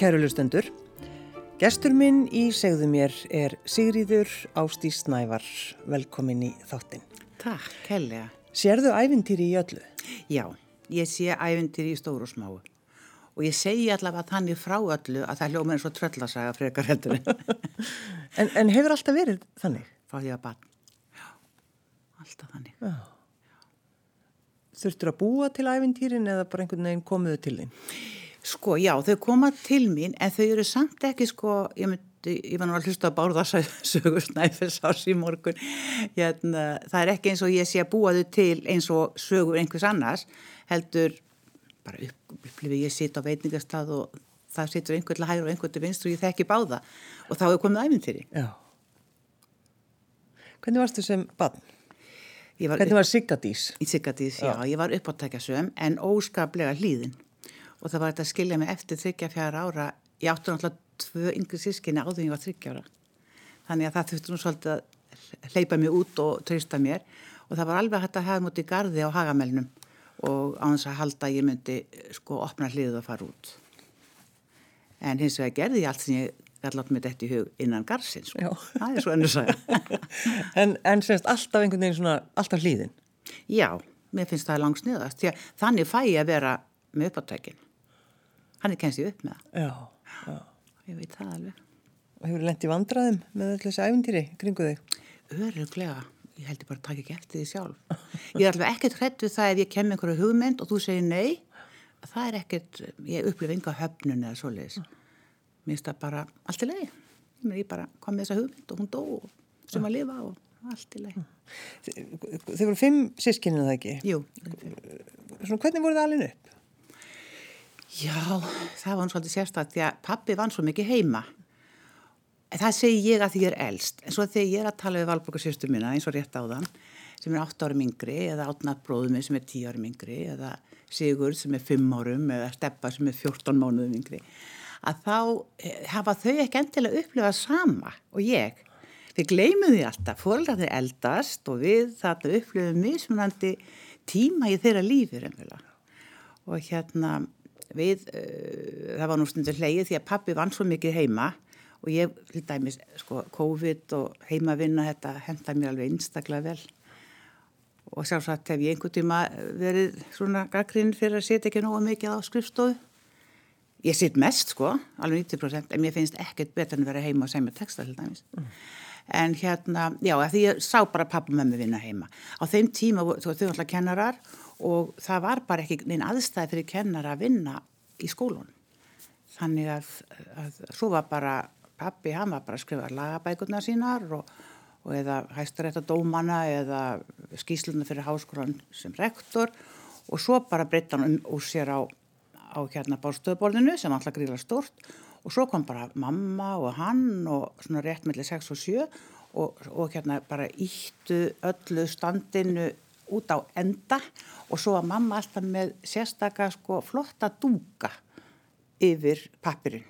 kæru lustendur. Gestur minn í segðu mér er Sigríður Ástís Snævar. Velkomin í þáttin. Takk, helga. Sérðu ævintýri í öllu? Já, ég sé ævintýri í stóru og smáu. Og ég segi allavega þannig frá öllu að það hljóma eins og tröllasaga frekar heldur. en, en hefur alltaf verið þannig? Fá því að barn. Já, alltaf þannig. Já. Þurftur að búa til ævintýrin eða bara einhvern veginn komuðu til þín? Sko, já, þau koma til mín en þau eru samt ekki sko, ég myndi, ég var nú að hlusta að bárða sögur snæfels ás í morgun. Hérna, það er ekki eins og ég sé að búa þau til eins og sögur einhvers annars, heldur bara upplifið ég sitt á veitingastað og það sittur einhvern til hægur og einhvern til vinst og ég þekki báða og þá er komið ævintýri. Já. Hvernig varstu sem barn? Var Hvernig var Siggadís? Í Siggadís, já. já. Ég var uppáttækjasöm en óskaplega hlýðin og það var þetta að skilja mig eftir þryggja fjara ára. Ég átti náttúrulega tvö yngri sískinni áður en ég var þryggja ára. Þannig að það þurfti nú svolítið að hleypa mig út og treysta mér og það var alveg hægt að hafa mútið gardi á hagamælnum og á þess að halda ég myndi sko opna hliðið og fara út. En hins vegar gerði ég allt sem ég gæti látt mér þetta í hug innan garsins. Sko. Það er svo ennur saga. en, en semst alltaf einhvern veginn svona, alltaf hlýðin? Já, mér finnst það langsniðast. Þannig fæ ég að vera með uppáttækin. Hann er kennst ég upp með það. Já, já. Ég veit það alveg. Og hefur lendi vandraðum með öll þessi ævindýri kringu þig? Öruglega. Ég held ég bara að taka ekki eftir því sjálf. Ég er allveg ekkert hrætt við það ef ég kem einhverju hugmynd og þú segir nei. Það er ekkert, ég upplifi enga höfnun eða svoleiðis. Mér finnst það bara allt í lagi. Ég bara kom með þessa hugmynd og hún dó sem að lifa og allt í lagi. Þið voru fimm sískinu það ekki? Jú. Svona, hvernig voru það alveg upp? Já, það var hann svolítið sérstaklega því að pappi vann svo mikið heima. Það segi ég að því ég er eldst. En svo þegar ég er að tala við valbókarsýstu mína eins og rétt á þann sem er 8 árum yngri eða átnað bróðum minn sem er 10 árum yngri eða Sigur sem er 5 árum eða Steppa sem er 14 mánuðum yngri að þá hafa þau ekki endilega upplifað sama og ég. Við gleymum því alltaf, fóröldarnir eldast og við þarna upplifum mismunandi tíma í þeirra reynilega. Og hérna við, uh, það var nú stundur hleyið því að pappi vann svo mikið heima og ég, til dæmis, sko, COVID og heimavinna, þetta henda mér alveg einstaklega vel og sjálfsagt hef ég einhver tíma verið svona gaggrinn fyrir að setja ekki nóga mikið á skrifstofu Ég sitt mest sko, alveg 90% en mér finnst ekkert betur en að vera heima og segja með texta til dæmis. Mm. En hérna, já, því ég sá bara pappa með mig vinna heima. Á þeim tíma, þau var alltaf kennarar og það var bara ekki neina aðstæði fyrir kennara að vinna í skólun. Þannig að, að svo var bara pappi, hann var bara að skrifa lagabækurna sínar og, og eða hæstarétta dómana eða skýsluna fyrir háskólan sem rektor og svo bara breytta hann um úr sér á á hérna bárstöðuborðinu sem alltaf gríla stort og svo kom bara mamma og hann og svona rétt mellir 6 og 7 og, og hérna bara íttu öllu standinu út á enda og svo var mamma alltaf með sérstakka sko flotta dúka yfir pappirinn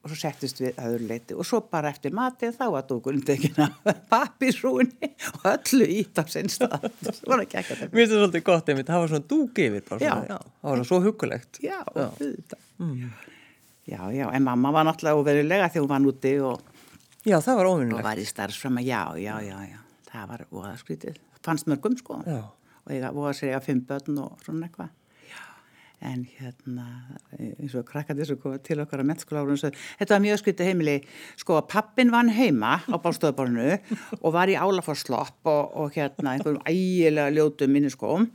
og svo settist við aður leiti og svo bara eftir matið þá var dúkurinn tekina pappisrúni og öllu ít á sinn stað. Það var ekki þetta Mér finnst þetta svolítið gott einmitt, það var svona dúk yfir bara, já. Já, það var svo hugulegt Já, já. Mm. já, já, en mamma var náttúrulega óverulega þegar hún var núti og Já, það var óvinnulegt og var í starfsfram að já, já, já, já. Það var óaðskrítið, fannst mörgum sko og ég voru að segja fimm börn og svona eitthvað. En hérna eins og krakkandi sem kom til okkar að mettskóla ára þetta var mjög skritið heimili. Sko að pappin vann heima á bástöðaborinu og var í álaforslopp og, og hérna einhverjum ægilega ljótum minniskóm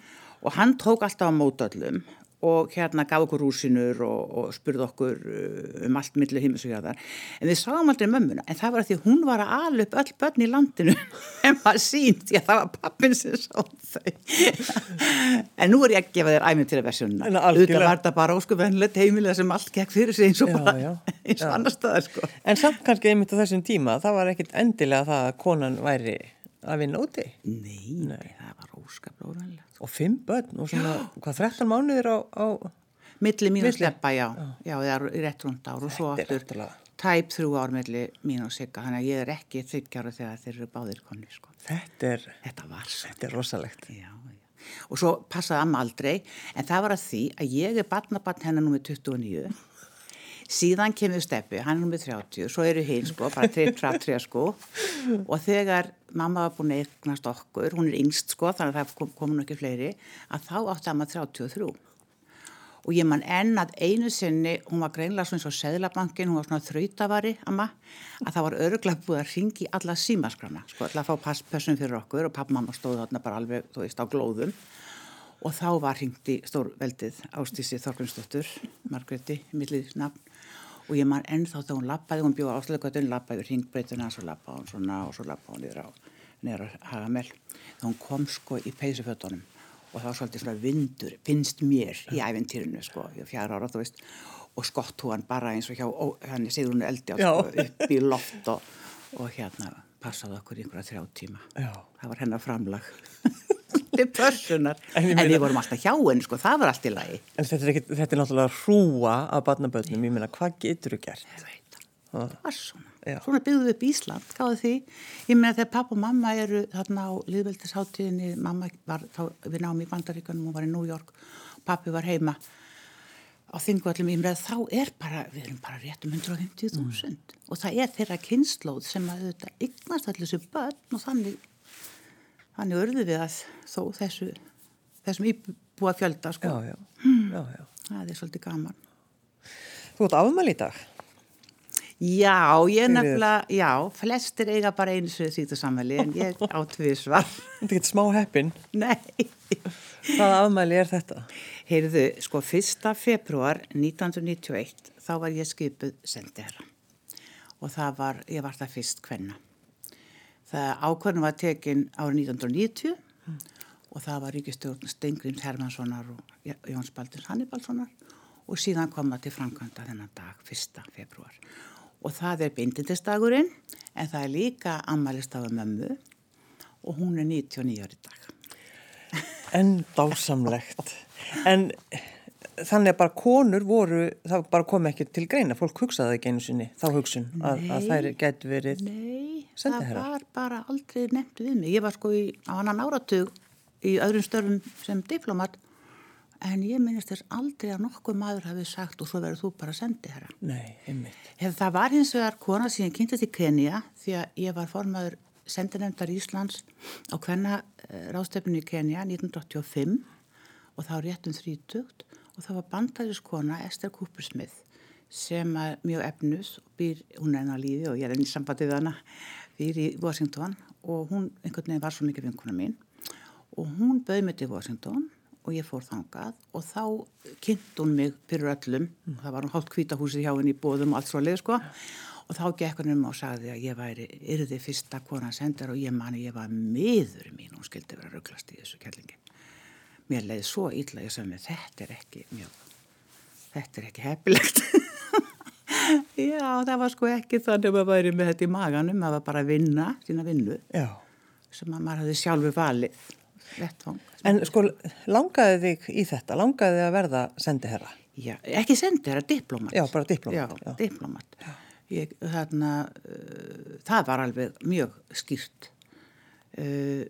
og hann tók alltaf á mótöllum og hérna gaf okkur rúsinur og, og spurði okkur uh, um allt millir heimis og hjáðar en við sáum aldrei mömmuna en það var að því hún var að ala upp öll börn í landinu en maður sínt, já það var pappin sem sá þau. En nú er ég að gefa þér æmið til að versjuna auðvitað var þetta bara óskuvennilegt heimilega sem allt gekk fyrir sig eins og, já, já, eins og annar staðar sko. En samt kannski einmitt á þessum tíma það var ekkit endilega það að konan væri að vinna úti? Nei, Nei. það var óskaplega óvennilegt Og fimm börn og svona, já. hvað, 13 mánuðir á... á... Milli mín og Steppa, já. já. Það er rétt rúnd ár og svo aftur tæp þrjú ár milli mín og Sigga. Þannig að ég er ekki þryggjára þegar þeir eru báðir konni, sko. Þetta er... Þetta var svo. Þetta er rosalegt. Já, já. Og svo passaði amma aldrei, en það var að því að ég er barnabarn hennar nummið 29 síðan kemur steppi, hann er nummið 30 svo eru hinn sko, bara 3-3 sko. Og þegar mamma var búin að eignast okkur, hún er yngst sko þannig að það kom, komin ekki fleiri að þá átti hann að 33 og ég man enn að einu sinni hún var greinlega svona eins og Seðlabankin hún var svona þrautavari amma að það var öruglega búið að ringi alla símaskrana sko alltaf að fá passpössun fyrir okkur og pappmamma stóð þarna bara alveg þú veist á glóðum. Og þá var hringt í stórveldið Ástísi Þorgrunsdóttur, Margreti, millið nafn og ég man ennþá þá hún lappaði, hún bjóða áslöðgötun, lappaði við hringbreytuna, svo lappaði hún svona og svo lappaði hún niður á, á Hagamell þá hún kom sko í peysufötunum og það var svolítið svona vindur, finnst mér í æfintýrinu sko, ég fjara ára þú veist. Og skott hún bara eins og hjá hann í Sigrunu Eldi á, sko, upp í loft og, og hérna passaði okkur í einhverja þrjá tíma. Já. það var hennar framlag. Til pörsunar en, en við vorum alltaf hjá henni sko, það var allt í lagi. En þetta er, ekki, þetta er náttúrulega hrúa af barnaböldnum, ég meina, hvað getur þú gert? ég veit það, það var svona. Já. svona byggðum við upp Ísland, gáðu því? Ég meina þegar papp og mamma eru þarna á liðveldisháttíðinni, mamma var þá, við náum í Bandaríkanum, hún var í New York pappi var heima á þingvallum í mreð, þá er bara við erum bara rétt um 150.000 mm. og það er þeirra kynnslóð sem að þetta ygnast allir þessu börn og þannig þannig örðu við að þó þessu þessum íbúa fjölda sko. Já, já, já, já. það er svolítið gaman Þú ert afmæli í dag? Já, ég nefnilega, já, flestir eiga bara eins og þýttu samveli en ég á tvísvar. Þetta er ekki smá heppin. Nei. Hvaða afmæli er þetta? Heyrðu, sko, 1. februar 1991 þá var ég skipuð sendiherra og það var, ég var það fyrst hvenna. Það ákvörnum var tekin árið 1990 og það var ríkistjórn Stengrims Hermanssonar og Jóns Baldins Hannibalssonar og síðan kom það til framkvæmda þennan dag, 1. februar. Og það er bindindistagurinn en það er líka ammælistafu mömmu og hún er 99 ári dag. En dásamlegt. En þannig að bara konur voru, það bara kom ekki til greina, fólk hugsaði ekki einu sinni, þá hugsun að, að þær gæti verið Nei, sendiherrar. það var bara aldrei nefnt við mig. Ég var sko í, á annan áratug í öðrum störfum sem diplomat en ég minnist þess aldrei að nokkuð maður hafi sagt og svo verður þú bara sendiherra. Nei, einmitt. Ef það var hins vegar kona sem ég kynntist í Kenya því að ég var formaður sendinemndar Íslands á hvenna ráðstefninu í Kenya 1985 og þá réttum þrítugt og það var bandariskona Esther Cooper Smith sem er mjög efnus og býr, hún er enn á lífi og ég er enn í sambandi við hana, býr í Washington og hún einhvern veginn var svo mikið vinkuna mín og hún bauð mig til Washington og ég fór þangað og þá kynnt hún mig fyrir öllum, það var hún hálft kvítahúsið hjá henni í bóðum og allt svo leið sko og þá gekk hann um og sagði að ég væri yrði fyrsta konan sendar og ég mani ég var miður mín, hún skildi vera rugglast í þessu kærlingi. Mér leiði svo illa, ég sagði mig þetta er ekki mjög, þetta er ekki heppilegt. Já, það var sko ekki þannig að væri með þetta í maganum, var bara að vinna sína vinnu Já. sem að maður hafði sjálfur valið. Vettvang. En sko, langaði þig í þetta? Langaði þig að verða sendiherra? Já, ekki sendi, það er diplomat. Já, bara diplomat. Já, Já. diplomat. Ég, þarna, uh, það var alveg mjög skýrt. Uh.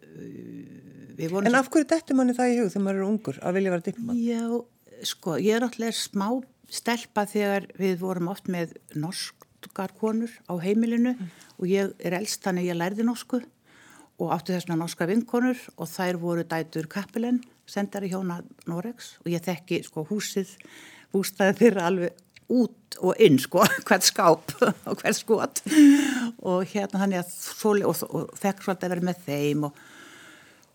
En af hverju dettur manni það í hug þegar maður er ungur að vilja vera diplomat? Já, sko, ég er alltaf smá stelpa þegar við vorum oft með norskar konur á heimilinu og ég er elst þannig að ég lærði norsku og átti þessna norska vinkonur og þær voru dætur Kappelen, sendari hjóna Norex og ég þekki sko húsið, bústæði þeirra alveg út og inn sko, hvert skáp og hvert skot og hérna þannig að svo, og, og þekk svolítið að vera með þeim og,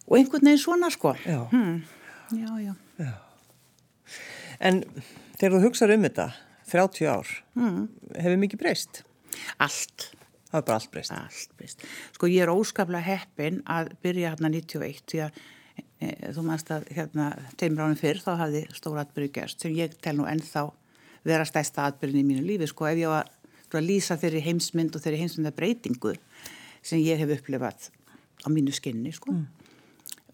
og einhvern veginn svona sko. Já. Hmm. Já, já. Já. En þegar þú hugsaður um þetta, 30 ár, mm. hefur mikið breyst? Allt. Það er bara allt breyst. Allt breyst. Sko ég er óskaplega heppin að byrja hérna 91 því að e, þú mannst að hérna teimur ánum fyrr þá hafði stóra atbyrju gerst sem ég tel nú ennþá vera stæsta atbyrjun í mínu lífi sko ef ég var að lýsa þeirri heimsmynd og þeirri heimsmynda breytingu sem ég hef upplifað á mínu skinni sko.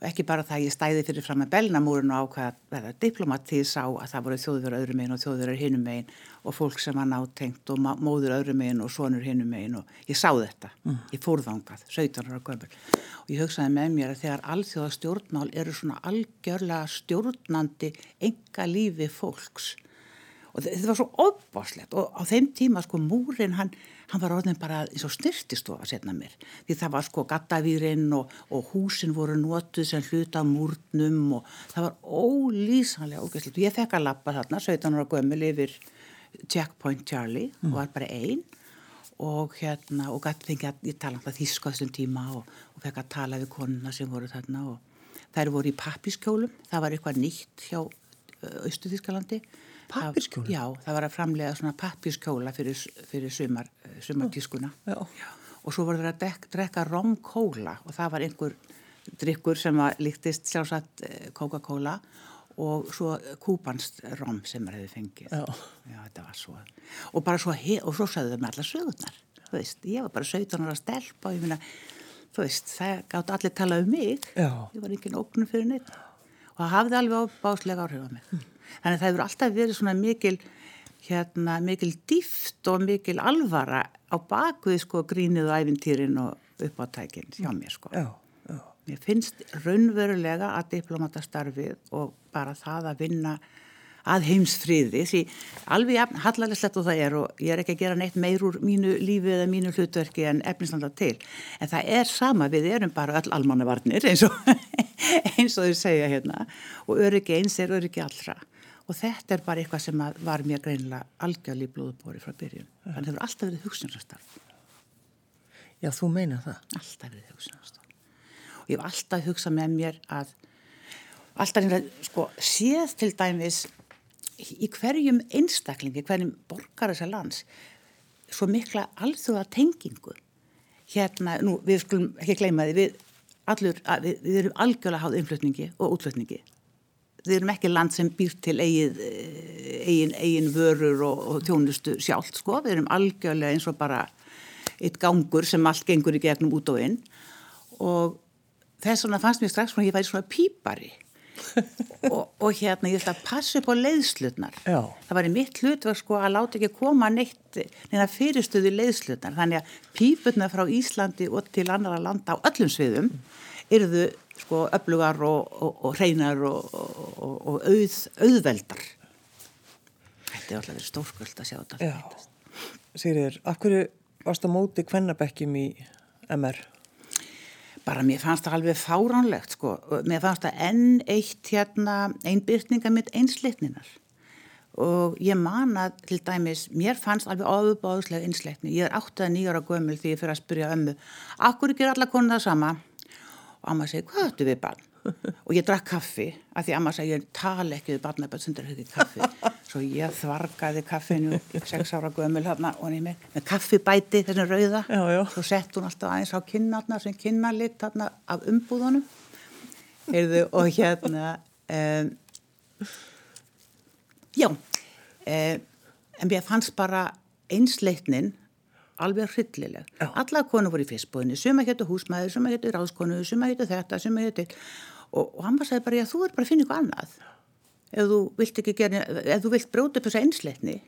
Ekki bara það að ég stæði fyrir fram að belnamúrun og ákvaða að verða diplomat því ég sá að það voru þjóðverður öðrum megin og þjóðverður hinum megin og fólk sem var nátengt og móður öðrum megin og sonur hinum megin og ég sá þetta. Mm. Ég fórðangað, 17 ára gömur. Og ég hugsaði með mér að þegar alþjóða stjórnmál eru svona algjörlega stjórnandi enga lífi fólks og þetta var svo ofbáslegt og á þeim tíma sko múrin hann, hann var orðin bara eins og styrtistofa setna mér. Því það var sko gattavýrin og, og húsin voru notuð sem hluta á múrnum og það var ólýsanlega ógæslegt og ég fekk að lappa þarna 17 ára gömul yfir Checkpoint Charlie mm. og var bara einn og hérna og gæti fengið að ég tala um það þíska þessum tíma og, og fekk að tala við konuna sem voru þarna og þær voru í pappiskjólum. Það var eitthvað nýtt hjá Östu-Þískalandi Pappiskjóla? Já, það var að framlega svona pappiskjóla fyrir, fyrir sumar, sumartískuna. Já. og svo voru það að dek, drekka romkóla og það var einhver drikkur sem líktist sjálfsagt eh, Coca-Cola og svo kúpanst rom sem maður hefði fengið. Já. Já, þetta var svo. Og bara svo, og svo sagðu þau með alla sögurnar þú veist, ég var bara 17 ára stelp og ég finna, þú veist, það gátt allir tala um mig, Já. ég var engin óknum fyrir neitt og það hafði alveg báslega áhrif á mig þannig að það hefur alltaf verið svona mikil hérna, mikil dýft og mikil alvara á bakvið sko grínið og æfintýrin og uppáttækin hjá mér sko. Já, já. Mér finnst raunverulega að diplomatastarfið og bara það að vinna að heimsfríði því alveg jafn hallarleslegt og það er og ég er ekki að gera neitt meir úr mínu lífi eða mínu hlutverki en efnislega til. En það er sama, við erum bara öll almannavarnir eins og, eins og þau segja hérna. Og öryggi eins er öryggi allra og þetta er bara eitthvað sem var mér greinilega algjörlega í blóðbóri frá byrjun. Þannig að það hefur alltaf verið hugsunastarf Já, þú meina það. alltaf verið hugsunastarf og ég hef alltaf hugsað með mér að alltaf einhverja sko séð til dæmis í hverjum einstaklingi, hverjum borgar þessar lands svo mikla alþjóða tengingu hérna, nú við skulum ekki gleyma því við allur, við, við erum algjörlega háð innflutningi og útflutningi við erum ekki land sem býr til eigin, eigin, eigin vörur og, og tjónustu sjálft sko, við erum algjörlega eins og bara eitt gangur sem allt gengur í gegnum út og inn. Og þess vegna fannst mér strax svona að ég væri svona pípari. Og, og hérna ég ætla að passa upp á leiðslutnar Já. það var í mitt hlutverk sko að láta ekki koma neitt neina fyrirstöðu leiðslutnar þannig að pípurna frá Íslandi og til annara landa á öllum sviðum eruðu sko öflugar og, og, og hreinar og, og auð, auðveldar. Þetta er alltaf verið stórkvöld að sjá þetta. Sigriður, af hverju varst á móti kvennabekkjum í MR? bara mér fannst það alveg fáránlegt sko, mér fannst það enn eitt hérna, einn byrkninga mitt einslitninar og ég man að til dæmis, mér fannst alveg áðubáðslega einslitni, ég er 8-9 ára gömul því ég fyrir að spyrja ömmu, akkur ekki er alla konar það sama og amma segi, hvað ættu við barn? og ég drakk kaffi, af því amma segi, ég tala ekki við barnaböld sem drakk ekki kaffi svo ég þvargaði kaffinu 6 ára gömul hérna og með, með kaffibæti, þessi rauða Já, já. svo sett hún alltaf aðeins á kinnarna sem kinnarlitt af umbúðunum Heyrðu, og hérna um, já um, en mér fannst bara einsleitnin alveg hryllileg. Já. Alla konu voru í fyrstbúðinni, suma héttu húsmaður, suma héttu ráðskonu, suma héttu þetta, suma héttu og, og hann bara sagði bara, já þú er bara að finna ykkur annað ef þú vilt ekki gera, ef þú vilt bróta upp þessa einsleitni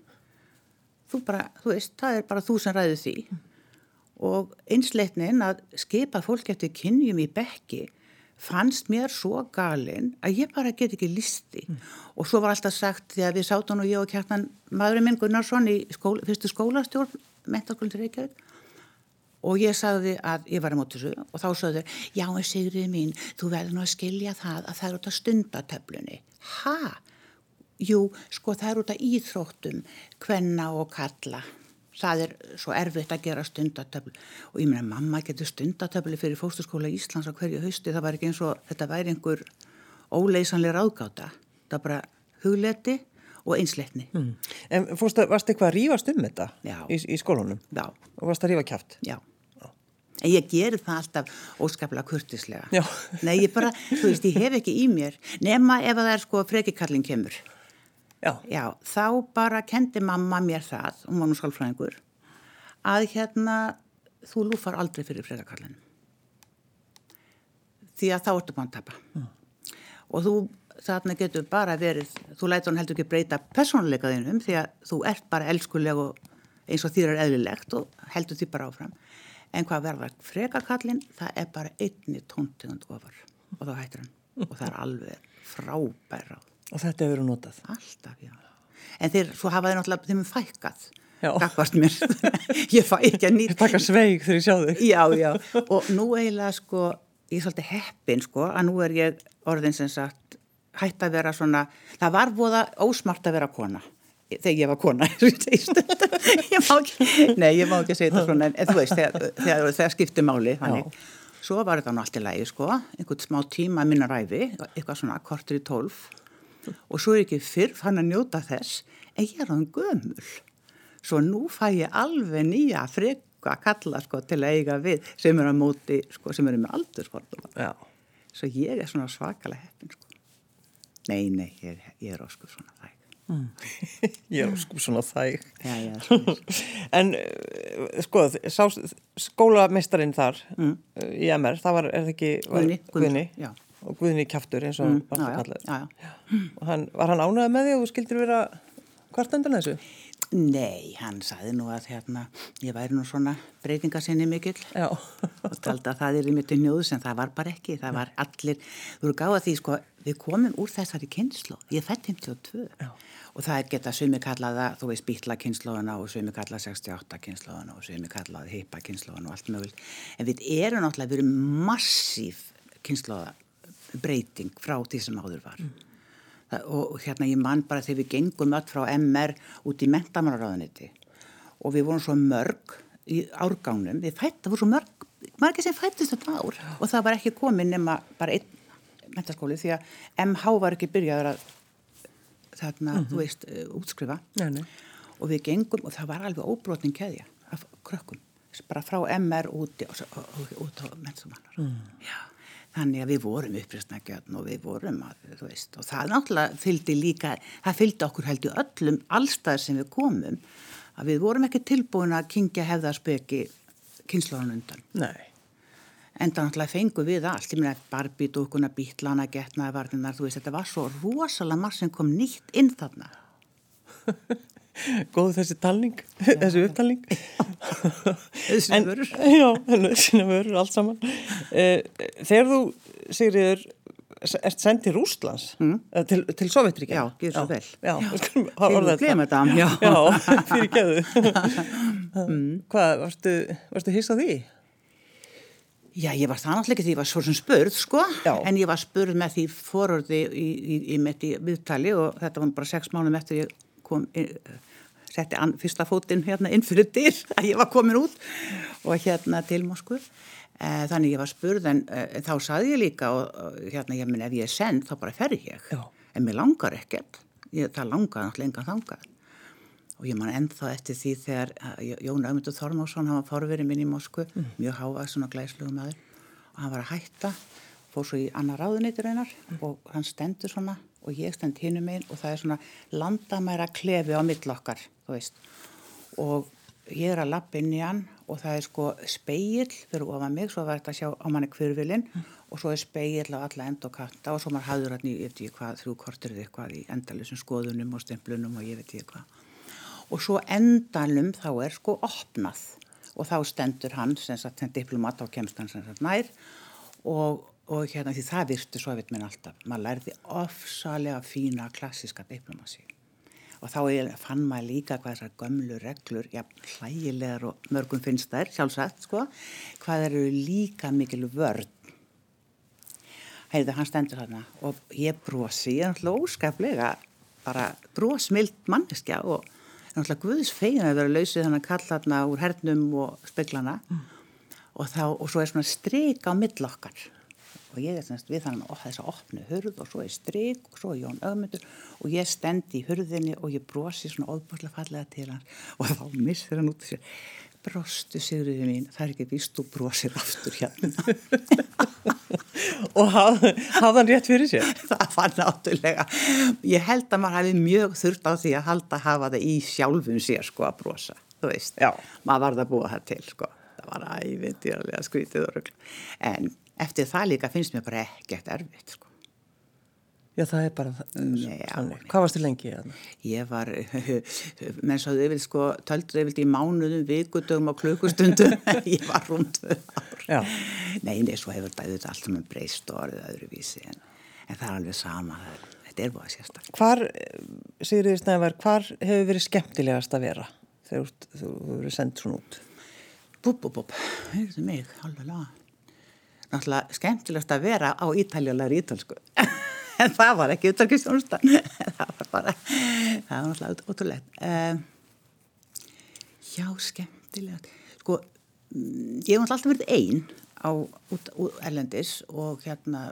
þú bara, þú veist, það er bara þú sem ræður því og einsleitnin að skipa fólk eftir kynjum í bekki fannst mér svo galinn að ég bara get ekki listi mm. og svo var alltaf sagt því að við sátum og ég og kjartan maðurinn minn Gunnarsson í skóla, fyrstu skólastjórn mentaskólinn til Reykjavík. Og ég sagði að ég var í mótissu og þá sagði þau, já en Sigrið mín þú verður nú að skilja það að það er út af stundatöflunni. Ha? Jú, sko það er út af íþróttum hvenna og kalla það er svo erfitt að gera stundatöflu og ég meina mamma getur stundatöflu fyrir fósturskóla Íslands á hverju hausti. Það var ekki eins og þetta væri einhver óleysanlega ráðgáta. Það bara hugleti og einsleitni Mm. En fórstu, varst eitthvað að rífast um þetta Já. í, í skólunum? Já, Og varst að rífa kjátt? já En ég gerir það alltaf óskaplega kurtislega. Já. Nei, ég bara, þú veist, ég hef ekki í mér, nema ef það er sko frekikallin kemur. Já. Já, þá bara kendi mamma mér það, hún var nú skálfræðingur, að hérna, þú lúfar aldrei fyrir frekakallinu. Því að þá ertu búin að tapa. Og þú, þarna getur bara verið, þú lætur hann heldur ekki breyta persónuleika þínum því að þú ert bara elskuleg og eins og þýr er eðlilegt og heldur því bara áfram. En hvað verðar frekakallin, það er bara einni tóntegund ofar og þá hættir hann. Og það er alveg frábæra Og þetta hefur verið notað. alltaf, já. en þeir, svo hafa þeir náttúrulega, þeim er fækkað Já. gagvart mér ég fæ ekki að nýta Takka sveig þegar ég sjá þig. já, já, og nú eiginlega sko, ég er svolítið heppin sko, að nú er ég orðin sem sagt hætt að vera svona, það var búða ósmart að vera kona þegar ég var kona ég má ekki, nei ég má ekki segja þetta svona en, þú veist, þegar, þegar, þegar skipti máli þannig, svo var þetta nú allt í lagi sko, einhvern smá tíma minna ræfi eitthvað svona kortur í tólf. Og svo er ekki fyrr fann að njóta þess en ég er á hann gömul. Svo nú fæ ég alveg nýja freka kalla sko til að eiga við sem eru á móti, sko, sem eru með aldursportum Já. svo ég er svona svakalega heppin sko nei, nei, ég, ég er óskur svona þæg Ég er sko svona þæg. já, já. En uh, sko, sá, skólameistarinn þar mm. í MR, það var, er það ekki var, Guðni, Guðni, já. og Guðni Kjaftur eins og Mm, mm, já, já, kallað. já, já. Og hann, var hann ánægð með því og þú skildir vera hvart undan þessu? Nei, hann saði nú að hérna, ég væri nú svona breytingasinni mikill Já. og taldi að það er í mitt njóðs en það var bara ekki, það var allir, þú eru gáða því sko, við komum úr þessari kynslu, ég fætt 52 Já. og það er geta sumi kallaða, þú veist, býtla kynslóðuna og sumi kallaða 68 kynslóðuna og sumi kallaða heipa kynslóðuna og allt mögult, en við erum náttúrulega, erum massíf kynslóða breyting frá því sem áður var. Það, og hérna ég man bara þegar við gengum öll frá MR út í mentamálaráðuniti og við vorum svo mörg í árgánum, við fætt, það voru svo mörg margir sem fættist þetta ár og það var ekki komin nema bara einn mentaskóli því að MH var ekki byrjaður að þarna, þú veist, uh, útskrifa Nei, nei. og við gengum og það var alveg óbrotning keðja af krökkum bara frá MR úti og, og, út á mennsumannar mm. Þannig að við vorum uppreistnækjörn og við vorum að, þú veist, og það náttúrulega fylgdi líka, það fylgdi okkur heldur öllum allstæðir sem við komum, að við vorum ekki tilbúin að kingja hefðarspeki kynnslóðan undan. Nei. Enda náttúrulega fengu við allt, ég meina Barbie, dúkuna, bítlana, getnaði varninar, þú veist, þetta var svo rosalega marg sem kom nýtt inn þarna. Góð þessi talning, þessi upptalning. Þessi vörur. Já, þessi vörur, allt saman. Eh, Þegar þú, Sigriður, ert sendið Rúslands mm. til, til Sovjetríkja. Já, gjör svo vel. Já, Já. við skulum hafa orðað þetta. gleyma þetta, já. Já, fyrir geðu. Hvað, varstu, varstu hissað því? Já, ég var það náttúrulega ekki því ég var svo sem spurð, sko, Já. en ég var spurð með því fororði í, í, í, í, í viðtali og þetta var bara sex mánum eftir ég kom, setti fyrsta fótinn hérna inn fyrir dyr að ég var komin út og hérna til Moskvu. Eh, Þannig ég var spurð en eh, þá saði ég líka og hérna, ég minn ef ég er send þá bara fer ég. Já. En mér langar ekkert, ég, það langar náttúrulega engan þangað. Og ég man ennþá eftir því þegar uh, Jón Ögmundur Þormásson, hann var forverið minn í Moskvu, mjög hávað svona glæslugu maður. Og hann var að hætta, fór svo í annar ráðunitur einar og hann stendur svona og ég stend hinum einn og það er svona landamæra klefi á millokkar, þú veist. Og ég er að lappa inn í hann og það er sko speill fyrir ofan mig, svo var þetta að sjá á manni hverfilinn og svo er speill á alla end og kanta og svo maður hafður hann í, ég veit ekki hvað, þrjú kortur eða eitthvað í endalusum skoðunum og stemplunum og ég veit ekki hvað og svo endanum þá er sko opnað. Og þá stendur hann sem sagt sem diplomat á kemst hann sem sagt nær. Og, og hérna því það virti svo veit minn alltaf, maður lærði ofsalega fína klassiska diplomasi og þá ég, fann maður líka hvað þessar gömlu reglur, já, hlægilegar og mörgum finnst þær, sjálfsagt, sko, hvað eru líka mikil vörn. Heyrðu, hann stendur þarna og ég brosi, ég er náttúrulega óskaplega bara brosmild manneskja og er náttúrulega guðs fegin að vera lausið þannig að kalla þarna úr hernum og speglana. Mm. og, þá, og svo er svona strik á millokkar og ég er semst við þannig að þess að opnu hurð og svo er strik og svo er Jón Ögmundur. Og ég stendi í hurðinni og ég brosi svona óbúrslega fallega til hann og þá missir hann út sér brostu sigriði mín, það er ekki víst þú brosir aftur hérna. Og haf hann rétt fyrir sér? það var náttúrulega ég held að maður hafi mjög þurft á því að halda að hafa það í sjálfum sér sko að brosa, þú veist. Já. maður varð að búa það til sko. Það var ævindýrlega skrítið og rögl en eftir það líka finnst mér bara ekkert erfitt sko Já, það er bara já, þannig. Hvað varstu lengi? Hérna? ég var menn svo þau vil sko töldur þau vildi í mánuðum, vikudögum og klukkustundum ég var rúnd ár Já. nei, nei, svo hefur þetta allt sem breyst og orðið öðruvísi en, en það er alveg sama þetta þetta er búið sérstak. Hvar, Sigriði Snævar, hvar hefur verið skemmtilegast að vera þegar þú hefur verið sendt svona út? Búp, búp, búp, heyrðu mig, alveg laga. Náttúrulega skemmtilegast að vera á ítaljulegar ítalsku. En það var ekki úttalkistjónustan. það var bara, það var náttúrulega ótrúlega. Uh, já, skemmtilegt. Sko, ég hef alltaf verið einn á út, út erlendis og hérna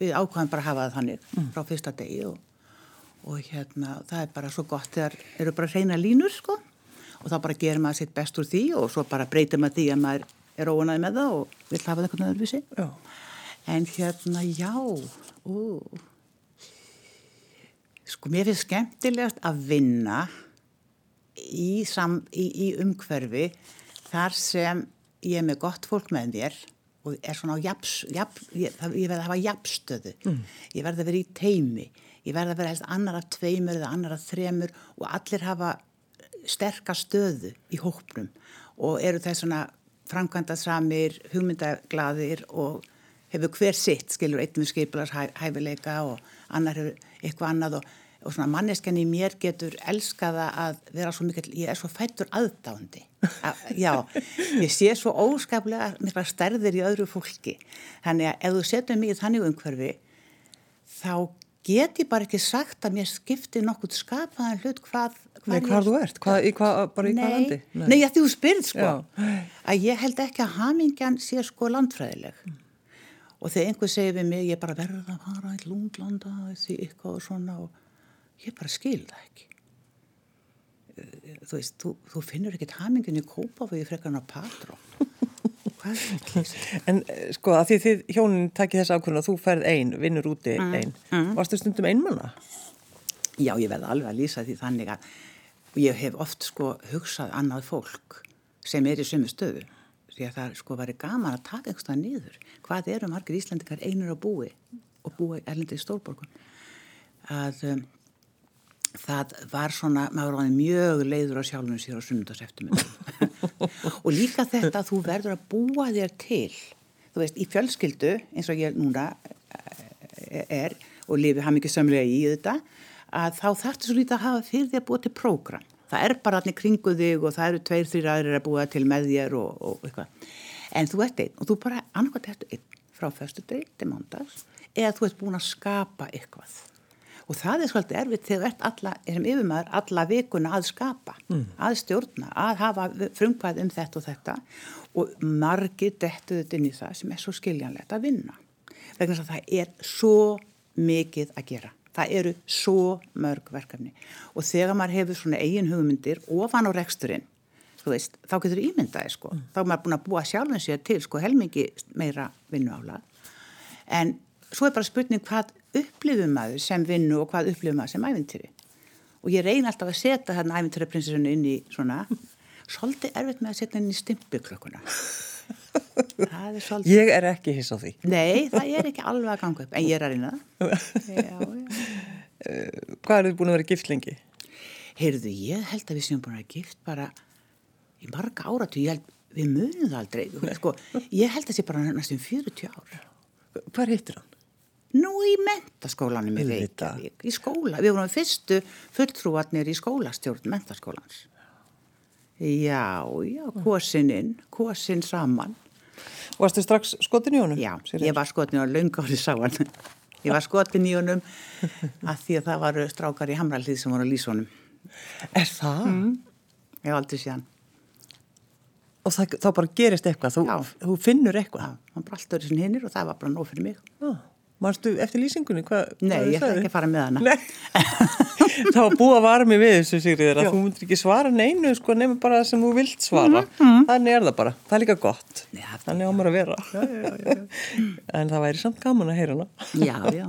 við ákvæðum bara að hafa það þannig mm. frá fyrsta degi og, og hérna það er bara svo gott þegar eru bara reyna línur sko og þá bara gerir maður sitt best úr því og svo bara breytir maður því að maður er óanaði með það og vil hafa það eitthvað öðruvísi já. en hérna já ú. Sko mér finnst skemmtilegast að vinna í, sam, í, í umhverfi þar sem ég er með gott fólk með mér og er svona á japs, jap, ég, ég verði að hafa jafnstöðu, mm. ég verði að vera í teimi, ég verði að vera helst annar af tveimur eða annar af þremur og allir hafa sterkar stöðu í hópnum og eru það svona framkvæmda samir, hugmyndaglaðir og hefur hver sitt, skilur einn við skipilars hæfileika og annar hefur eitthvað annað og og svona manneskan í mér getur elskaða að vera svo mikil, ég er svo fættur aðdándi já, ég sé svo óskaplega mikla stærðir í öðru fólki. Þannig að ef þú setur mig í þannig umhverfi þá get ég bara ekki sagt að mér skipti nokkuð skapaðan hlut hvað Nei, hvað þú ert, hvað, í hvað, bara í nei, hvað landi? Nei, nei ég ætti þú spyrð sko. Já. að ég held ekki að hamingjan sé sko landfræðileg. Mm. og þegar einhver segir við mig ég bara verða að fara í lúndlanda því eitthvað og svona og ég bara skil það ekki. Eh, þú veist, þú, þú finnur ekkit hamingin í kópa fyrir frekarna patró hvað það en eh, sko að því þið hjónin takkir þess ákvörðun að þú ferð einn, vinnur úti mm, einn mm. varstu stundum einmanna? Já, ég veði alveg að lýsa því þannig að ég hef oft sko hugsað annað fólk sem er í sömu stöðu. Því að það sko væri gaman að taka einhverstað niður. Hvað eru margir íslendikar einur að búi og búi erlendi í stórborgun að um, það var svona, maður var mjög leiður á sjálfum sér á sunnundaseftum og líka þetta að þú verður að búa þér til þú veist, í fjölskyldu eins og ég núna eh, er og lifi haf mikið sömlega í þetta að þá þarftu svo lítið að hafa fyrir því að búa til prógram. Það er bara allir kringu þig og það eru tveir, þrjir aðrir að búa til með þér og, og eitthvað. En þú ert einn og þú bara annarkvæmt eftir einn frá fyrstu deg til mándags eða þú ert búin að skapa eitthvað og það er svolítið erfitt þegar ert alla, erum yfirmaður alla vikuna að skapa, mm. að stjórna, að hafa frumkvæð um þetta og þetta og margir dettu þetta inn í það sem er svo skiljanlegt að vinna. Vegna þess að það er svo mikið að gera. Það eru svo mörg verkefni og þegar maður hefur svona eigin hugmyndir ofan á reksturinn, veist, þá getur ímyndaði sko. Mm. Þá er maður búin að búa sjálfum sér til sko helmingi meira vinnu álag. En svo er bara spurning hvað upplifum maður sem vinnu og hvað upplifum maður sem æfintýri og ég reyna alltaf að setja hérna æfintýraprinsessunu inn í svona svolítið erfitt með að setja inn í stimpiklökkuna svolítið... Ég er ekki hiss á því. Nei, það er ekki alveg að ganga upp en ég er að reyna. Það. Eh, hvað er þið búin að vera gift lengi? Heyrðu, ég held að við séum búin að vera gift bara í marga áratu, ég held við munum það aldrei. Sko, ég held að það sé bara næstum 40 ár. Hvað hittir hann? Nú í mentaskólanum í Reykjavík, í skóla. Við vorum fyrstu fulltrúarnir í skólastjórn mentaskólans. Já, já, kosininn, kosin saman. Varstu strax skotin í honum? Já, ég var skotin í honum, laungári sá hann. Ég var skotin í honum að því að það var strákar í Hamrallið sem voru að lýsa honum. Er það? Mm. Ég hef aldrei séð hann. Og það, þá bara gerist eitthvað, þú, þú finnur eitthvað? Já, hann braltur í sin hinnir og það var bara nóg fyrir mig. Já. Marstu eftir lýsingunni? Hva, Nei, ég ætla ekki að fara með hana. það var búið að vara mig við þessu Sigriður að þú myndir ekki svara neinu sko nefnum bara það sem þú vilt svara. Mm -hmm. Þannig er það bara. Það er líka gott. Já, Þannig ámur að vera. Já, já, en það væri samt gaman að heyra hana. já, já.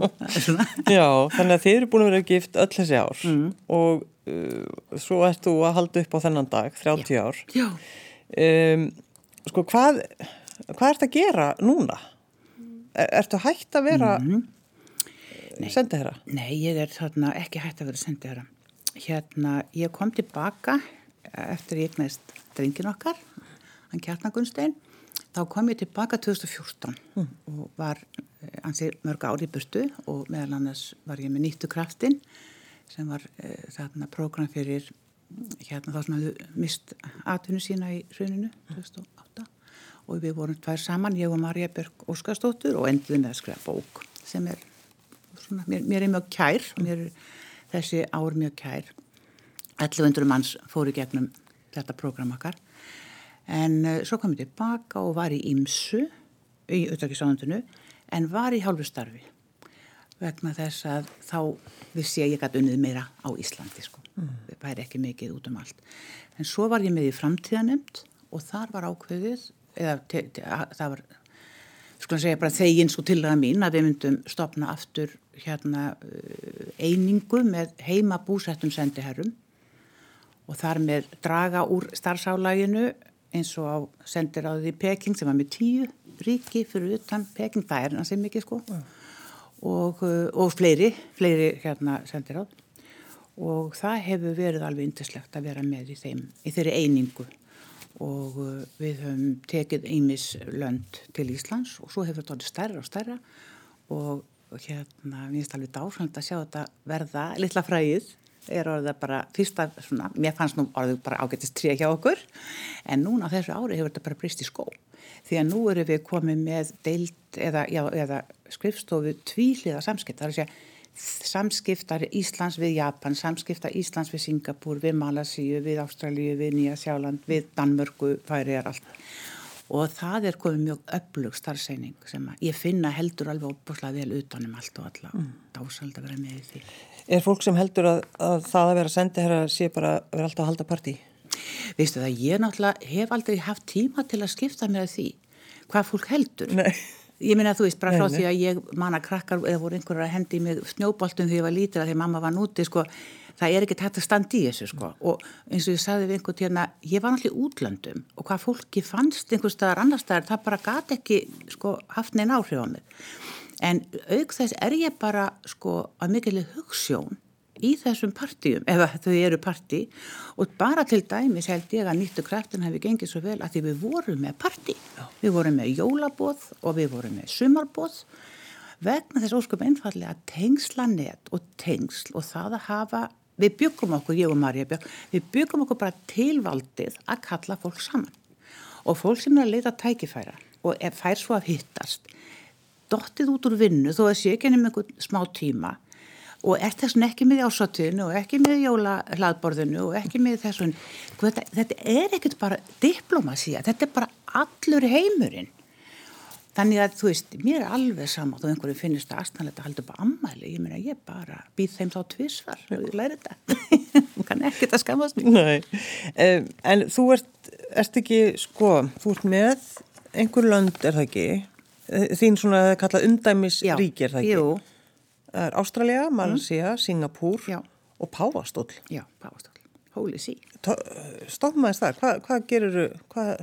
já, þannig að þið eru búin að vera gift öll þessi ár mm. og uh, svo ert þú að halda upp á þennan dag, 30 ár. Já. Um, sko hvað, hvað ert að gera núna? Er, ertu hægt að vera mm -hmm. sendiherra? Nei, ég er þarna ekki hægt að vera sendiherra. Hérna, ég kom tilbaka eftir ég eignast drengin okkar, hann Kjartnagunstein, þá kom ég tilbaka 2014 mm. og var ansið mörg ári burtu og meðal annars var ég með nýttu kraftin sem var uh, þarna prógram fyrir hérna þá sem hafðu mist atvinnu sína í rauninu 2008 og við vorum tvær saman, ég og Marja Björk Óskarstóttur og enduðum með að skrifa bók sem er svona, mér, mér er mjög kær mér er þessi ár mjög kær 1100 manns fóru gegnum þetta prógram okkar en uh, svo kom ég tilbaka og var í Ímsu í auðvitaðsánundinu en var í hálfu starfi vegna þess að þá vissi ég að ég gæti unnið meira á Íslandi sko. Mm. Það væri ekki mikið út um allt. En svo var ég með í framtíðanemt og þar var ákveðið, eða te, te, það var, sko að segja bara þegin svo tilraða mín að við myndum stopna aftur hérna uh, einingu með heima búsettum sendiherrum og þar með draga úr starfsálæginu eins og á sendiráðið í Peking sem var með tíu ríki fyrir utan Peking, það er hansi mikið sko. Mm og, uh, og fleiri, fleiri hérna sendir á og það hefur verið alveg yndislegt að vera með í þeim, í þeirri einingu og uh, við höfum tekið einmis lönd til Íslands og svo hefur þetta orðið stærra og stærra og hérna, mér finnst alveg dásamt að sjá þetta verða. Litla fræðið er orðið bara fyrsta svona, mér fannst nú orðið bara ágættist tré hjá okkur en núna á þessu ári hefur þetta bara brist í skó. Því að nú eru við komið með deilt eða, já, eða skrifstofu tvíliða samskipt, það er að segja samskiptar Íslands við Japan, samskiptar Íslands við Singapúr, við Malasíu, við Ástralíu, við Nýja Sjáland, við Danmörku, það er allt. Og það er komið mjög öflug starfseining sem ég finna heldur alveg óbúslega vel utanum allt og alla. Mm. Dásald að vera með í því. Er fólk sem heldur að, að það að vera sendið hér að sé bara að vera alltaf að halda partí? Veistu það, ég náttúrulega hef aldrei haft tíma til að skipta mér að því hvað fólk heldur. Nei. Ég minna þú veist, bara frá því að ég man að krakkar eða voru einhverjar að hendi með snjóboltum þegar ég var lítil að því mamma var núti, sko, það er ekki tætt að standa í þessu, sko. Og eins og ég sagði við einhvern tíðan að ég var náttúrulega í útlöndum og hvað fólki fannst einhver staðar annar staðar, það bara gati ekki, sko, haft neina áhrif á mig. En auk þess er ég bara, sko, að mikilvæg hugssjón í þessum partíum, ef þau eru partí. Og bara til dæmis held ég að nýttu kraftin hefði gengið svo vel að því við vorum með partí, við vorum með jólabóð og við vorum með sumarbóð vegna þess óskum einfallega að tengsla net og tengsl og það að hafa, við byggum okkur ég og Marja Björg, við byggum okkur bara tilvaldið að kalla fólk saman. Og fólk sem er að leita tækifæra og fær svo að hittast dottið út úr vinnu þó að sé ekki nefnum einhvern smá tíma og er þessun ekki með ásatun og ekki með jólahlaðborðinu og ekki með þessun þetta, þetta er ekkert bara diplomasía, þetta er bara allur heimurinn. Þannig að þú veist, mér er alveg samátt og einhverju finnist það aðstæðanlega að halda upp á ammæli ég meina ég bara býð þeim þá tvísvar og ég læri þetta. Hún kann ekkert að skamast mig um, En þú ert, ert ekki sko, þú ert með einhver lönd er það ekki? Þín svona kallað undæmisrík er það ekki? Jú Það er Ástralja, Malaysia, mm. Singapúr Já. og Pávastóll. Já, Pávastóll. Holy see. Stofnmaðist það, hvað hva gerur þú, hvað,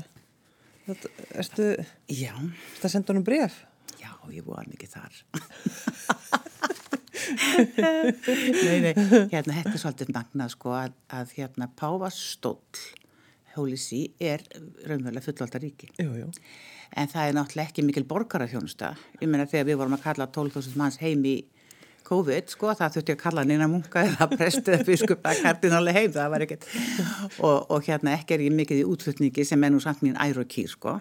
erstu, Já. það senda honum bref? Já, ég var mikið þar. nei, nei, hérna, þetta er svolítið magnað, sko, að, að hérna Pávastóll, Holy see, er raunverulega fullvalda ríki. Jú, jú. En það er náttúrulega ekki mikil borgarafjónusta. Ég meina þegar við vorum að kalla 12.000 manns heim í COVID, sko, það þurfti að kalla neina munka eða prestið eða biskup að kardinali heim, það var ekkert. Og, og hérna ekki er ég mikið í útflutningi sem er nú samt mín ær og kýr, sko.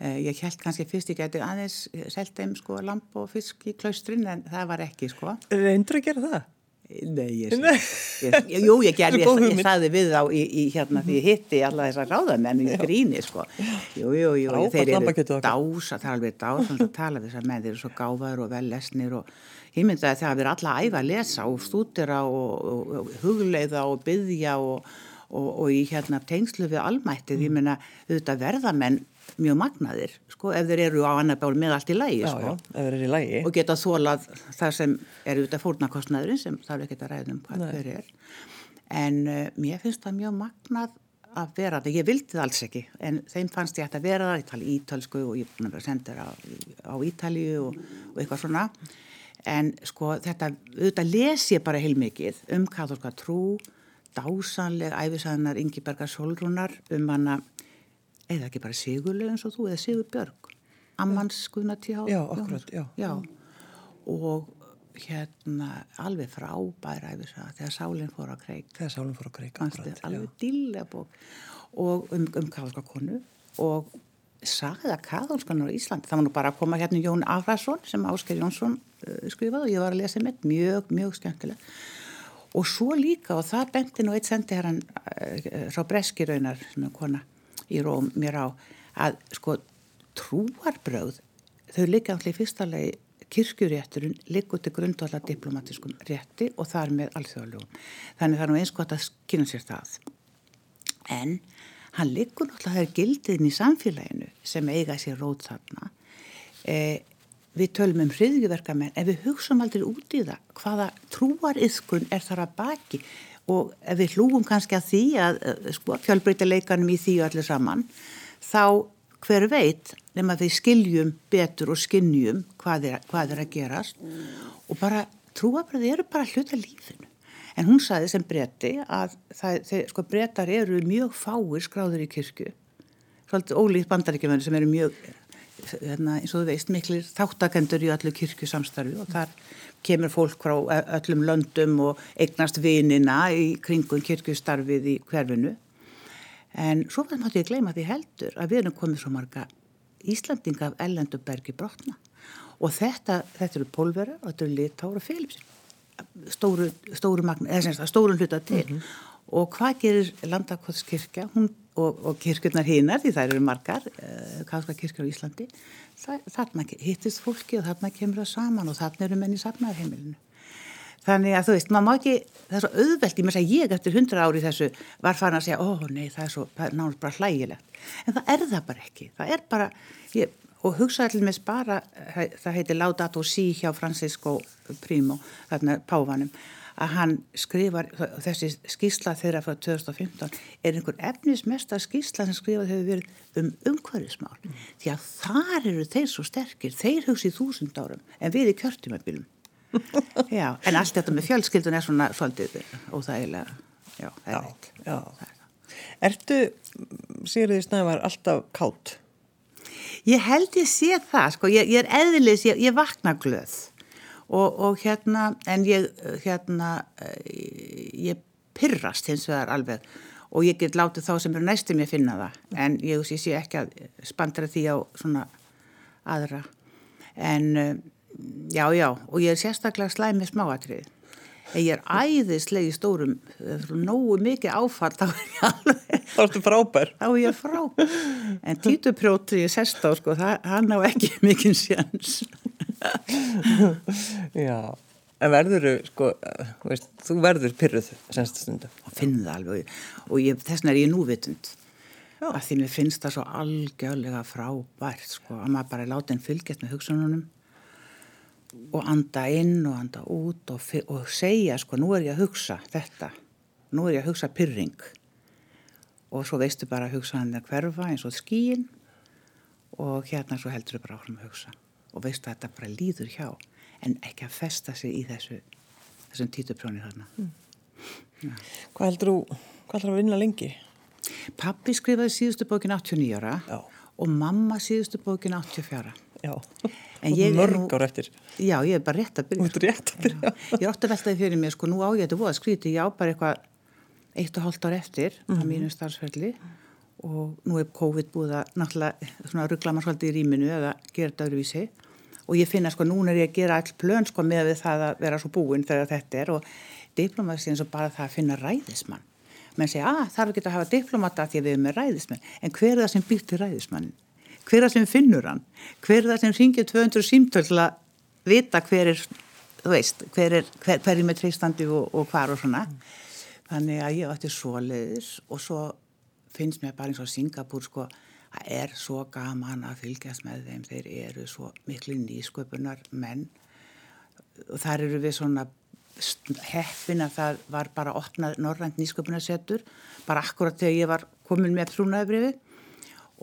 Eh, ég held kannski fyrst ég geti aðeins selgt þeim, sko, lamp og fisk í klaustrin, en það var ekki, sko. Reyndur að gera það? Nei, ég ég, jú, ég gerði, ég, ég saði við þá í, í hérna því ég hitti alla þessar ráðamenn í gríni, sko, jú, jú, jú, þeir eru dása, það er alveg dása að tala við þessar menn, þeir eru svo gáðar og vel lesnir og ég myndi að það verið alla æfa að lesa og stúdira og, og, og hugleiða og byggja og, og í hérna tengslu við almættið, mm. ég myndi að auðvitað verðamenn mjög magnaðir, sko, ef þeir eru á annar báli með allt í lægi, sko. Já, já, ef þeir eru í lægi. Og geta þólað það sem er auðvitað fórnarkostnaðurinn sem þarf ekki að ræða um hvað hver er. En uh, mér finnst það mjög magnað að vera það. Ég vildi það alls ekki, en þeim fannst ég að vera það. Ég tali ítalsku og ég er að vera sendir á, á Ítalíu og, og eitthvað svona en sko þetta, auðvitað les ég bara heilmikið um katholska trú, dásanleg æfisaðanar Ingi Bergar Solrúnar um hana, eða ekki bara Sigurlega eins og þú, eða Sigur Björg Ammans Guðnatíð Já, akkurat, já. já. Og hérna alveg frábæra þegar sálinn fór á kreik. Þegar sálinn fór á kreik, akkurat. Alveg dýrlega bók og um, um kaðalska konu og sagða kaðalskanar á Íslandi. Það var nú bara að koma hérna Jón Afrason sem Ásker Jónsson uh, skrifaði og ég var að lesa með mjög, mjög skemmtilega. Og svo líka og það benti nú eitt sendi hér uh, frá Breskiraunar sem er kona í Róm mér á að sko trúarbröð þau líka allir fyrsta lagi kirkjurétturinn liggur til grundvallar diplomatiskum rétti og þar með alþjóðalögum. Þannig er nú eins gott að kynna sér það. En hann liggur náttúrulega gildiðin í samfélaginu sem eiga sér rót þarna. E, við tölum um hriðjuverkamenn en við hugsaum aldrei út í það hvaða trúariðkun er þar að baki og ef við hlúum kannski að því að sko, fjölbreytileikanum í því allir saman þá hver veit nema við skiljum betur og skinnjum hvað er, hvað er að gerast mm. og bara trúabröði eru bara hluta lífinu. En hún saði sem bretti að það, þeir, sko, brettar eru mjög fáir skráður í kirkju. Svolítið ólíkt bandaríkjumöður sem eru mjög, hérna, eins og þú veist, miklir þáttakendur í allu kirkju samstarfi og þar kemur fólk frá öllum löndum og eignast vinina í kringum kirkjustarfið í hverfinu. En svo verðum hætti ég að gleyma því heldur að við erum komið svo marga Íslandinga af ellendubergi brotna. Og þetta, þetta eru pólverðar og þetta eru litára og félipsin stóru, stóru stórun hluta til. Mm -hmm. Og hvað gerir landakotskirkja og, og kirkjurnar hinnar því það eru margar uh, kaðska kirkjar á Íslandi það, þarna hittist fólki og þarna kemur það saman og þarna eru menni safnaðarheimilinu Þannig að þú veist, maður má ekki, það er svo auðvelt, ég með að ég eftir hundra ári þessu var farin að segja, ó nei, það er svo, náttúrulega bara hlægilegt. En það er það bara ekki, það er bara, ég, og hugsa allir með spara, það heitir Laudato Si hjá Francisco Primo, þarna Páfanum, að hann skrifar, þessi skísla þeirra frá 2015 er einhver efnismesta skísla sem skrifað hefur verið um umhverfismál. Mm. Því að þar eru þeir svo sterkir, þeir hugsið þúsund árum en við í kjörtumabílum. Já, en allt þetta með fjölskyldun er svona svolítið óþægilega já, já, já. Ertu, Sigurði Snævar, alltaf kátt? Ég held ég sé það, sko, ég, ég er eðlis, ég, ég vakna glöð og, og hérna, en ég hérna, ég pyrrast hins vegar alveg og ég get látið þá sem eru næstum ég finna það en ég sé ekki að spandra því á svona aðra en Já, já, og ég er sérstaklega slæm með smáatrið. Ég er æðislega í stórum, nógu mikið áfall, þá er ég alveg... Þá ertu frábær. Þá er ég frábær. En títuprjótið ég sest á, sko, það, hann á ekki mikið sjans. Já, en verður sko, veist, þú verður pyrruð senstu stundu. Og finn það alveg, og ég, þessna er ég núvitund. Já. Að því mér finnst það svo algjörlega frábært, sko, að maður bara láta henn fylgjast með hugsununum og anda inn og anda út og, og segja sko nú er ég að hugsa þetta, nú er ég að hugsa pyrring og svo veistu bara að hugsa hann að hverfa eins og skíin og hérna svo heldur þau bara áfram að hugsa og veistu að þetta bara líður hjá en ekki að festa sig í þessu þessum títuprjóni þarna mm. ja. Hvað heldur þú hvað heldur þú að vinna lengi? Pappi skrifaði síðustu bókin 89 ára Já. og mamma síðustu bókin 84 Já mörg ár eftir já, ég er bara rétt að byrja, rétt að byrja. ég er ótt að veltaði fyrir mig sko, nú á ég þetta voða skríti, ég á bara eitthvað eitt og hálft ár eftir mm -hmm. á mhm. mínum starfsferðli og nú er COVID búið að náttúrulega ruggla maður svolítið í rýminu eða gera þetta öðruvísi og ég finna sko, núna er ég að gera all plön sko með það að vera svo búinn þegar þetta er. Og diplomat er eins og bara það að finna ræðismann. Menn segja, að ah, þarf ekki að hafa diplomata því að við erum með ræðismann en hver er það sem býr til ræðismann hver að sem finnur hann? Hver að sem ringir 200 símtöl til að vita hver er þú veist, hver er, hver, hver er með treystandi og, og hvar og svona. Mm. þannig að ég ætti svo leiðis og svo finnst mér bara eins og Singapúr sko, það er svo gaman að fylgjast með þeim, þeir eru svo miklu nýsköpunar menn. Og þar eru við svona heppin að það var bara opnað norrænt nýsköpunarsettur bara akkurat þegar ég var komin með trúnaðabriði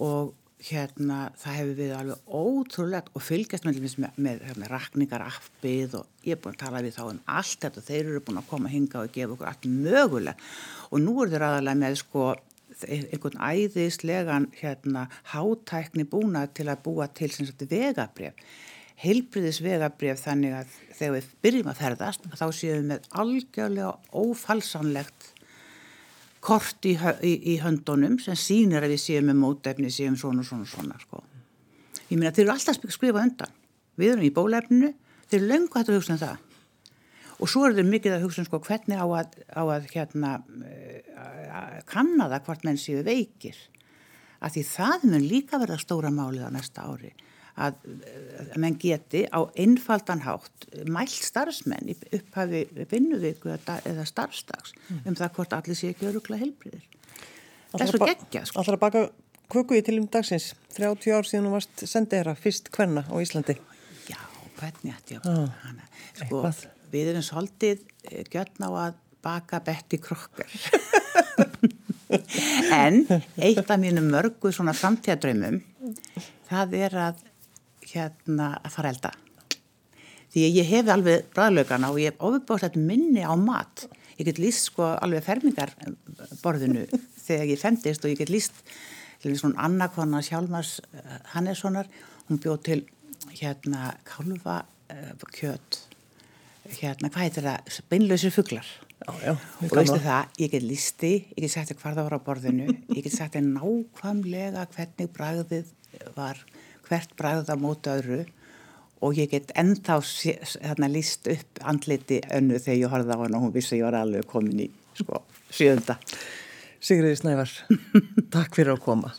og hérna það hefur við alveg ótrúlegt og fylgjast með, með, með, með rakningar appið og ég er búin að tala við þá um allt þetta, þeir eru búin að koma að hinga og gefa okkur allt möguleg og nú eru þeir aðalega með sko einhvern æðislegan hérna hátækni búna til að búa til vegabref heilbriðis vegabref þannig að þegar við byrjum að ferðast þá séum við með algjörlega ófalsanlegt kort í, í, í höndunum sem sínir að við séum með mótefni séum svona svona svona sko. ég meina þeir eru alltaf skrifað undan við erum í bólefninu þeir eru löngu hægt að hugsa um það og svo er þetta mikið að hugsa um sko hvernig á að, á að hérna uh, kannada hvort menn séu veikir. Að því það mun líka verða stóra málið á næsta ári að, að menn geti á einfaldan hátt mælt starfsmenn upphafi vinnuviku eða starfstags mm. um það hvort allir sé ekki öruglega helbriðir svo geggja sko. Allra baka kuku í tilum dagsins. 30 ár síðan þú varst að fyrst hvenna á Íslandi. Já, hvernig ætti ég að hana? Sko, við erum svolítið eh, gjörn á að baka betti krokkar en eitt af mínu mörgu svona framtíðadröymum það er að hérna að fara elda. Því ég hef alveg bræðlaugana og ég hef ofubáðslega minni á mat. Ég get líst sko alveg fermingarborðinu þegar ég femdist og ég get líst svona annarkona Sjálfmars eh, Hannessonar hún bjóð til hérna kálfa uh, kjöt hérna, hvað heitir það, beinlausir fugglar og veistu það, ég get listi ég get sagt hvað það var á borðinu ég get sagt nákvæmlega hvernig bræðið var hvert bræðið á mótu öðru. Og ég get ennþá hérna, list upp andliti önnu þegar ég horfði á henn og hún vissi að ég var alveg komin í sko, sjönda Sigriði Snævar, takk fyrir að koma